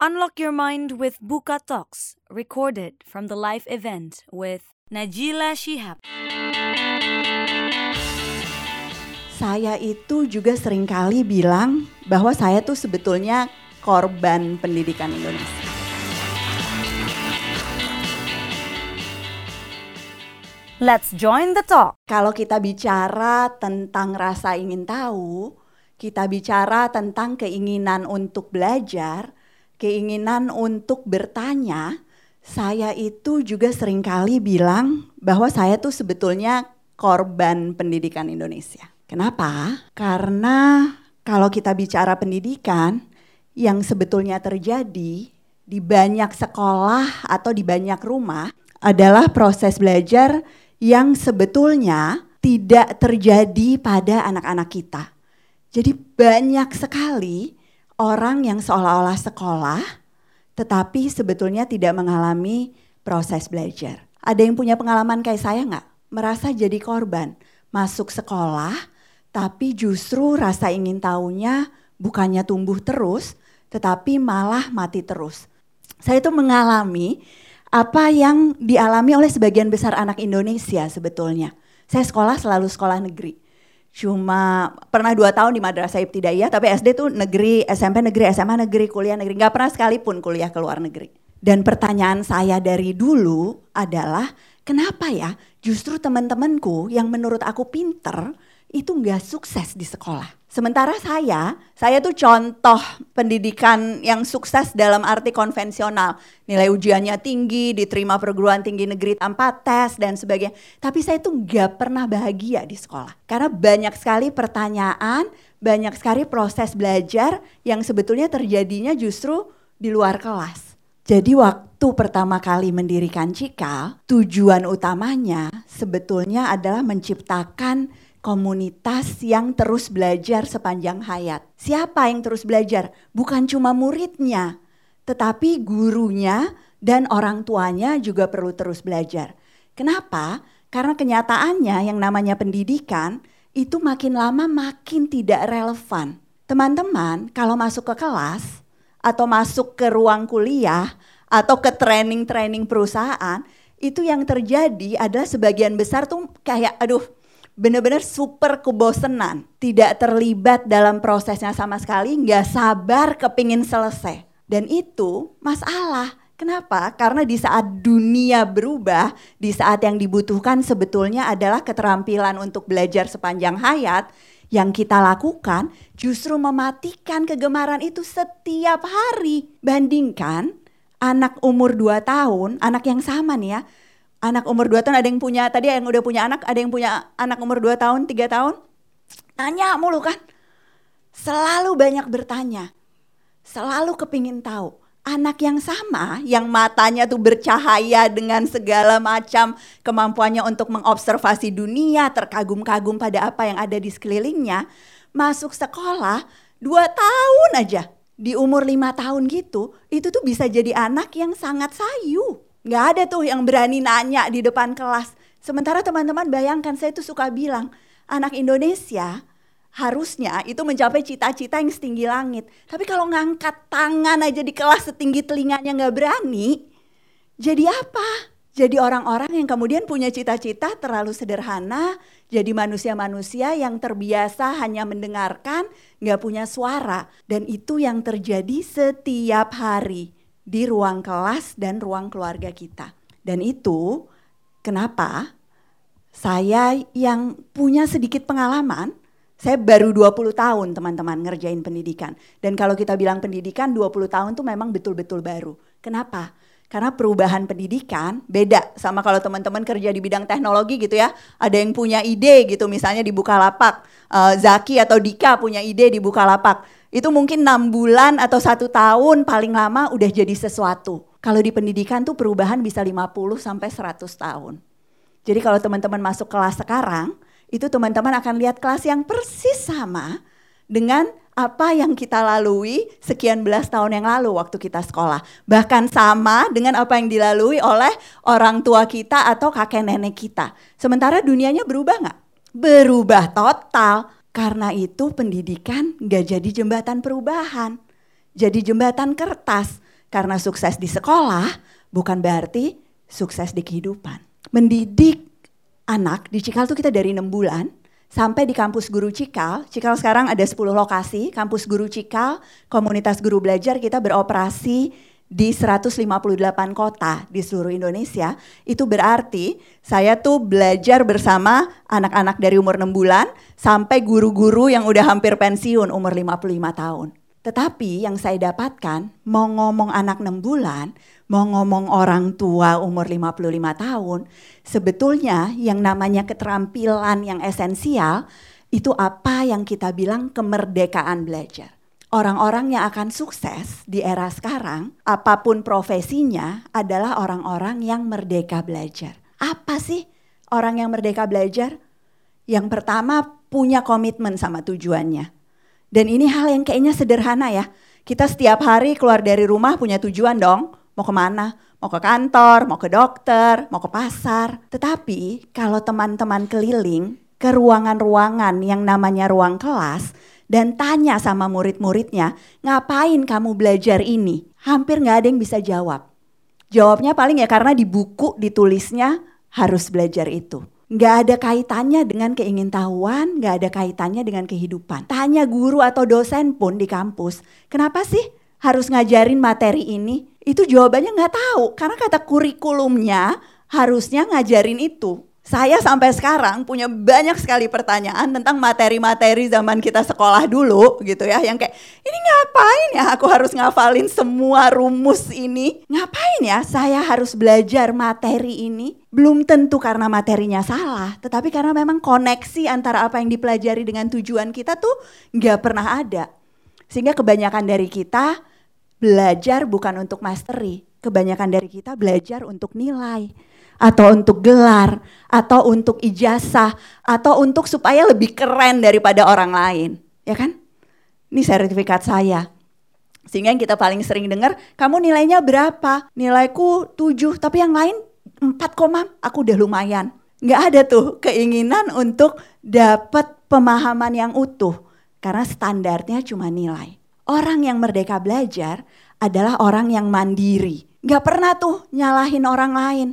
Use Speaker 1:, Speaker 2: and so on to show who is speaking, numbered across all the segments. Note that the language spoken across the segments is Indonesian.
Speaker 1: Unlock your mind with Buka Talks, recorded from the live event with Najila Shihab.
Speaker 2: Saya itu juga sering kali bilang bahwa saya tuh sebetulnya korban pendidikan Indonesia.
Speaker 1: Let's join the talk.
Speaker 2: Kalau kita bicara tentang rasa ingin tahu, kita bicara tentang keinginan untuk belajar, keinginan untuk bertanya, saya itu juga sering kali bilang bahwa saya tuh sebetulnya korban pendidikan Indonesia. Kenapa? Karena kalau kita bicara pendidikan, yang sebetulnya terjadi di banyak sekolah atau di banyak rumah adalah proses belajar yang sebetulnya tidak terjadi pada anak-anak kita. Jadi banyak sekali orang yang seolah-olah sekolah tetapi sebetulnya tidak mengalami proses belajar. Ada yang punya pengalaman kayak saya nggak? Merasa jadi korban, masuk sekolah tapi justru rasa ingin tahunya bukannya tumbuh terus tetapi malah mati terus. Saya itu mengalami apa yang dialami oleh sebagian besar anak Indonesia sebetulnya. Saya sekolah selalu sekolah negeri. Cuma pernah dua tahun di madrasah ibtidaiyah, tapi SD tuh negeri, SMP negeri, SMA negeri, kuliah negeri. Nggak pernah sekalipun kuliah ke luar negeri. Dan pertanyaan saya dari dulu adalah, kenapa ya justru teman-temanku yang menurut aku pinter, itu nggak sukses di sekolah. Sementara saya, saya tuh contoh pendidikan yang sukses dalam arti konvensional. Nilai ujiannya tinggi, diterima perguruan tinggi negeri tanpa tes dan sebagainya. Tapi saya tuh nggak pernah bahagia di sekolah. Karena banyak sekali pertanyaan, banyak sekali proses belajar yang sebetulnya terjadinya justru di luar kelas. Jadi waktu pertama kali mendirikan Cikal, tujuan utamanya sebetulnya adalah menciptakan komunitas yang terus belajar sepanjang hayat. Siapa yang terus belajar? Bukan cuma muridnya, tetapi gurunya dan orang tuanya juga perlu terus belajar. Kenapa? Karena kenyataannya yang namanya pendidikan itu makin lama makin tidak relevan. Teman-teman, kalau masuk ke kelas atau masuk ke ruang kuliah atau ke training-training perusahaan, itu yang terjadi adalah sebagian besar tuh kayak aduh benar-benar super kebosenan, tidak terlibat dalam prosesnya sama sekali, nggak sabar kepingin selesai. Dan itu masalah. Kenapa? Karena di saat dunia berubah, di saat yang dibutuhkan sebetulnya adalah keterampilan untuk belajar sepanjang hayat, yang kita lakukan justru mematikan kegemaran itu setiap hari. Bandingkan anak umur 2 tahun, anak yang sama nih ya, anak umur 2 tahun ada yang punya tadi yang udah punya anak, ada yang punya anak umur 2 tahun, 3 tahun. Tanya mulu kan. Selalu banyak bertanya. Selalu kepingin tahu. Anak yang sama, yang matanya tuh bercahaya dengan segala macam kemampuannya untuk mengobservasi dunia, terkagum-kagum pada apa yang ada di sekelilingnya, masuk sekolah dua tahun aja. Di umur lima tahun gitu, itu tuh bisa jadi anak yang sangat sayu Nggak ada tuh yang berani nanya di depan kelas. Sementara teman-teman bayangkan saya tuh suka bilang, anak Indonesia harusnya itu mencapai cita-cita yang setinggi langit. Tapi kalau ngangkat tangan aja di kelas setinggi telinganya nggak berani, jadi apa? Jadi orang-orang yang kemudian punya cita-cita terlalu sederhana, jadi manusia-manusia yang terbiasa hanya mendengarkan, nggak punya suara. Dan itu yang terjadi setiap hari di ruang kelas dan ruang keluarga kita. Dan itu kenapa saya yang punya sedikit pengalaman, saya baru 20 tahun teman-teman ngerjain pendidikan. Dan kalau kita bilang pendidikan 20 tahun tuh memang betul-betul baru. Kenapa? Karena perubahan pendidikan beda sama kalau teman-teman kerja di bidang teknologi gitu ya. Ada yang punya ide gitu misalnya di Bukalapak. Uh, Zaki atau Dika punya ide di Bukalapak itu mungkin enam bulan atau satu tahun paling lama udah jadi sesuatu. Kalau di pendidikan tuh perubahan bisa 50 sampai 100 tahun. Jadi kalau teman-teman masuk kelas sekarang, itu teman-teman akan lihat kelas yang persis sama dengan apa yang kita lalui sekian belas tahun yang lalu waktu kita sekolah. Bahkan sama dengan apa yang dilalui oleh orang tua kita atau kakek nenek kita. Sementara dunianya berubah nggak? Berubah total karena itu pendidikan gak jadi jembatan perubahan, jadi jembatan kertas. Karena sukses di sekolah bukan berarti sukses di kehidupan. Mendidik anak di Cikal tuh kita dari 6 bulan sampai di kampus Guru Cikal. Cikal sekarang ada 10 lokasi, kampus Guru Cikal, komunitas guru belajar kita beroperasi di 158 kota di seluruh Indonesia, itu berarti saya tuh belajar bersama anak-anak dari umur 6 bulan sampai guru-guru yang udah hampir pensiun umur 55 tahun. Tetapi yang saya dapatkan, mau ngomong anak 6 bulan, mau ngomong orang tua umur 55 tahun, sebetulnya yang namanya keterampilan yang esensial itu apa yang kita bilang kemerdekaan belajar orang-orang yang akan sukses di era sekarang, apa pun profesinya, adalah orang-orang yang merdeka belajar. Apa sih orang yang merdeka belajar? Yang pertama punya komitmen sama tujuannya. Dan ini hal yang kayaknya sederhana ya. Kita setiap hari keluar dari rumah punya tujuan dong. Mau ke mana? Mau ke kantor, mau ke dokter, mau ke pasar. Tetapi kalau teman-teman keliling ke ruangan-ruangan yang namanya ruang kelas, dan tanya sama murid-muridnya, ngapain kamu belajar ini? Hampir nggak ada yang bisa jawab. Jawabnya paling ya karena di buku ditulisnya harus belajar itu. Nggak ada kaitannya dengan keingintahuan, nggak ada kaitannya dengan kehidupan. Tanya guru atau dosen pun di kampus, kenapa sih harus ngajarin materi ini? Itu jawabannya nggak tahu, karena kata kurikulumnya harusnya ngajarin itu. Saya sampai sekarang punya banyak sekali pertanyaan tentang materi-materi zaman kita sekolah dulu gitu ya yang kayak ini ngapain ya aku harus ngafalin semua rumus ini? Ngapain ya saya harus belajar materi ini? Belum tentu karena materinya salah, tetapi karena memang koneksi antara apa yang dipelajari dengan tujuan kita tuh nggak pernah ada. Sehingga kebanyakan dari kita belajar bukan untuk mastery, kebanyakan dari kita belajar untuk nilai atau untuk gelar, atau untuk ijazah, atau untuk supaya lebih keren daripada orang lain, ya kan? Ini sertifikat saya. Sehingga yang kita paling sering dengar, kamu nilainya berapa? Nilaiku 7, tapi yang lain 4, aku udah lumayan. Nggak ada tuh keinginan untuk dapat pemahaman yang utuh. Karena standarnya cuma nilai. Orang yang merdeka belajar adalah orang yang mandiri. Nggak pernah tuh nyalahin orang lain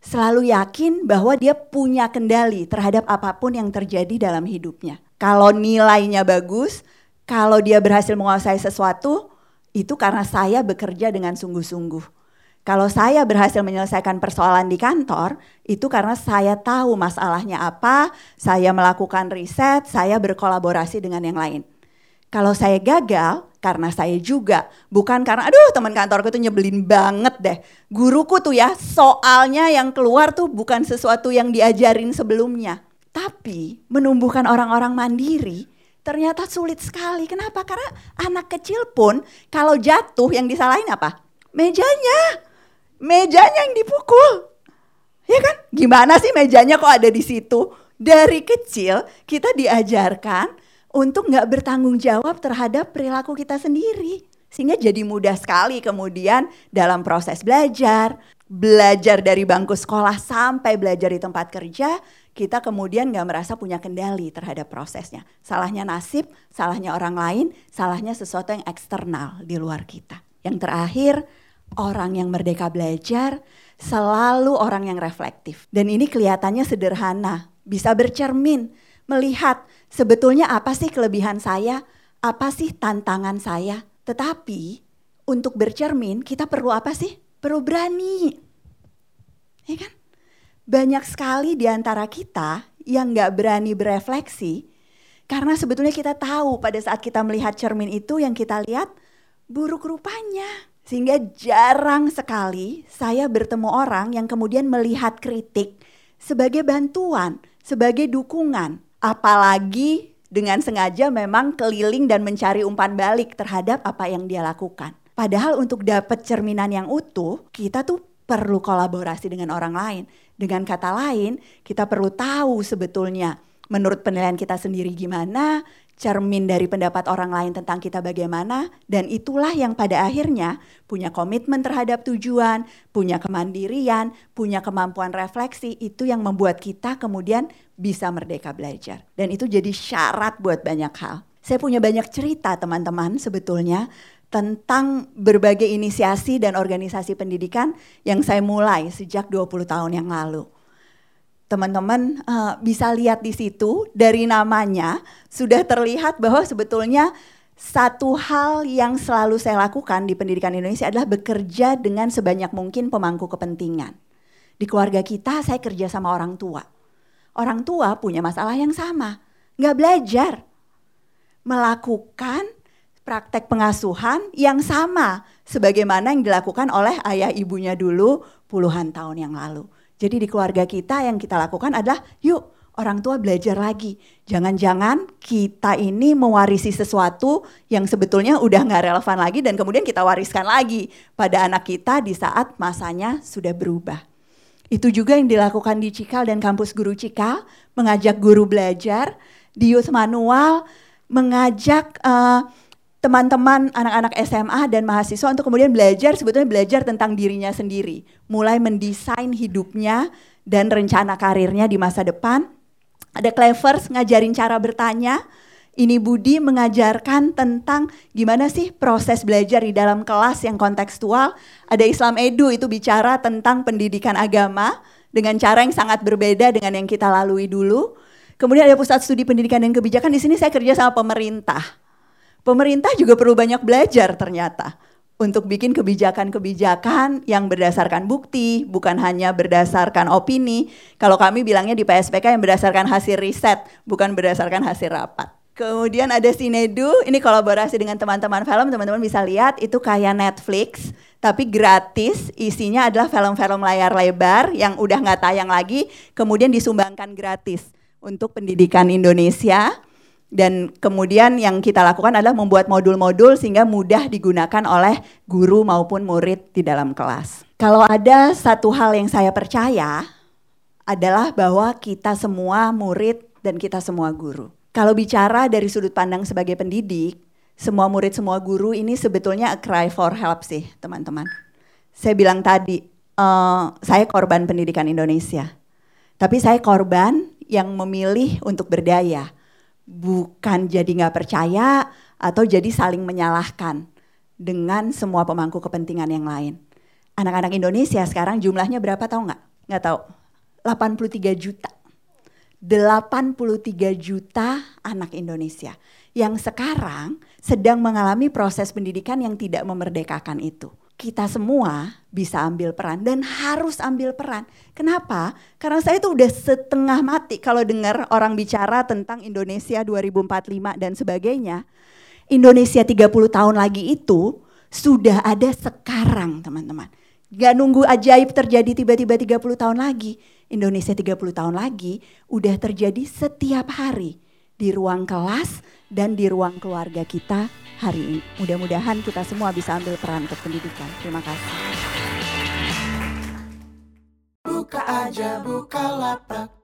Speaker 2: selalu yakin bahwa dia punya kendali terhadap apa pun yang terjadi dalam hidupnya. Kalau nilainya bagus, kalau dia berhasil menguasai sesuatu, itu karena saya bekerja dengan sungguh-sungguh. Kalau saya berhasil menyelesaikan persoalan di kantor, itu karena saya tahu masalahnya apa, saya melakukan riset, saya berkolaborasi dengan yang lain. Kalau saya gagal, karena saya juga, bukan karena aduh teman kantorku tuh nyebelin banget deh. Guruku tuh ya, soalnya yang keluar tuh bukan sesuatu yang diajarin sebelumnya. Tapi menumbuhkan orang-orang mandiri ternyata sulit sekali. Kenapa? Karena anak kecil pun kalau jatuh yang disalahin apa? Mejanya. Mejanya yang dipukul. Ya kan? Gimana sih mejanya kok ada di situ? Dari kecil kita diajarkan untuk nggak bertanggung jawab terhadap perilaku kita sendiri. Sehingga jadi mudah sekali kemudian dalam proses belajar, belajar dari bangku sekolah sampai belajar di tempat kerja, kita kemudian nggak merasa punya kendali terhadap prosesnya. Salahnya nasib, salahnya orang lain, salahnya sesuatu yang eksternal di luar kita. Yang terakhir, orang yang merdeka belajar selalu orang yang reflektif. Dan ini kelihatannya sederhana, bisa bercermin, melihat sebetulnya apa sih kelebihan saya, apa sih tantangan saya. Tetapi untuk bercermin kita perlu apa sih? Perlu berani. Ya kan? Banyak sekali di antara kita yang gak berani berefleksi karena sebetulnya kita tahu pada saat kita melihat cermin itu yang kita lihat buruk rupanya. Sehingga jarang sekali saya bertemu orang yang kemudian melihat kritik sebagai bantuan, sebagai dukungan apalagi dengan sengaja memang keliling dan mencari umpan balik terhadap apa yang dia lakukan. Padahal untuk dapat cerminan yang utuh, kita tuh perlu kolaborasi dengan orang lain. Dengan kata lain, kita perlu tahu sebetulnya menurut penilaian kita sendiri gimana, cermin dari pendapat orang lain tentang kita bagaimana, dan itulah yang pada akhirnya punya komitmen terhadap tujuan, punya kemandirian, punya kemampuan refleksi, itu yang membuat kita kemudian bisa merdeka belajar. Dan itu jadi syarat buat banyak hal. Saya punya banyak cerita teman-teman sebetulnya tentang berbagai inisiasi dan organisasi pendidikan yang saya mulai sejak 20 tahun yang lalu. Teman-teman uh, bisa lihat di situ dari namanya sudah terlihat bahwa sebetulnya satu hal yang selalu saya lakukan di pendidikan Indonesia adalah bekerja dengan sebanyak mungkin pemangku kepentingan. Di keluarga kita saya kerja sama orang tua. Orang tua punya masalah yang sama, nggak belajar. Melakukan praktek pengasuhan yang sama sebagaimana yang dilakukan oleh ayah ibunya dulu puluhan tahun yang lalu. Jadi di keluarga kita yang kita lakukan adalah yuk orang tua belajar lagi. Jangan-jangan kita ini mewarisi sesuatu yang sebetulnya udah nggak relevan lagi dan kemudian kita wariskan lagi pada anak kita di saat masanya sudah berubah. Itu juga yang dilakukan di Cikal dan kampus guru Cikal, mengajak guru belajar di Youth Manual, mengajak uh, teman-teman anak-anak SMA dan mahasiswa untuk kemudian belajar sebetulnya belajar tentang dirinya sendiri, mulai mendesain hidupnya dan rencana karirnya di masa depan. Ada Clevers ngajarin cara bertanya. Ini Budi mengajarkan tentang gimana sih proses belajar di dalam kelas yang kontekstual. Ada Islam Edu itu bicara tentang pendidikan agama dengan cara yang sangat berbeda dengan yang kita lalui dulu. Kemudian ada pusat studi pendidikan dan kebijakan. Di sini saya kerja sama pemerintah Pemerintah juga perlu banyak belajar ternyata untuk bikin kebijakan-kebijakan yang berdasarkan bukti, bukan hanya berdasarkan opini. Kalau kami bilangnya di PSPK yang berdasarkan hasil riset, bukan berdasarkan hasil rapat. Kemudian ada Sinedu, ini kolaborasi dengan teman-teman film, teman-teman bisa lihat itu kayak Netflix, tapi gratis, isinya adalah film-film layar lebar yang udah nggak tayang lagi, kemudian disumbangkan gratis untuk pendidikan Indonesia dan kemudian yang kita lakukan adalah membuat modul-modul sehingga mudah digunakan oleh guru maupun murid di dalam kelas. Kalau ada satu hal yang saya percaya adalah bahwa kita semua murid dan kita semua guru. Kalau bicara dari sudut pandang sebagai pendidik, semua murid, semua guru ini sebetulnya a cry for help sih, teman-teman. Saya bilang tadi, uh, saya korban pendidikan Indonesia. Tapi saya korban yang memilih untuk berdaya bukan jadi nggak percaya atau jadi saling menyalahkan dengan semua pemangku kepentingan yang lain. Anak-anak Indonesia sekarang jumlahnya berapa tahu nggak? Nggak tahu. 83 juta. 83 juta anak Indonesia yang sekarang sedang mengalami proses pendidikan yang tidak memerdekakan itu kita semua bisa ambil peran dan harus ambil peran. Kenapa? Karena saya itu udah setengah mati kalau dengar orang bicara tentang Indonesia 2045 dan sebagainya. Indonesia 30 tahun lagi itu sudah ada sekarang teman-teman. Gak nunggu ajaib terjadi tiba-tiba 30 tahun lagi. Indonesia 30 tahun lagi udah terjadi setiap hari di ruang kelas dan di ruang keluarga kita hari ini. Mudah-mudahan kita semua bisa ambil peran untuk pendidikan. Terima kasih. Buka aja, buka lapak.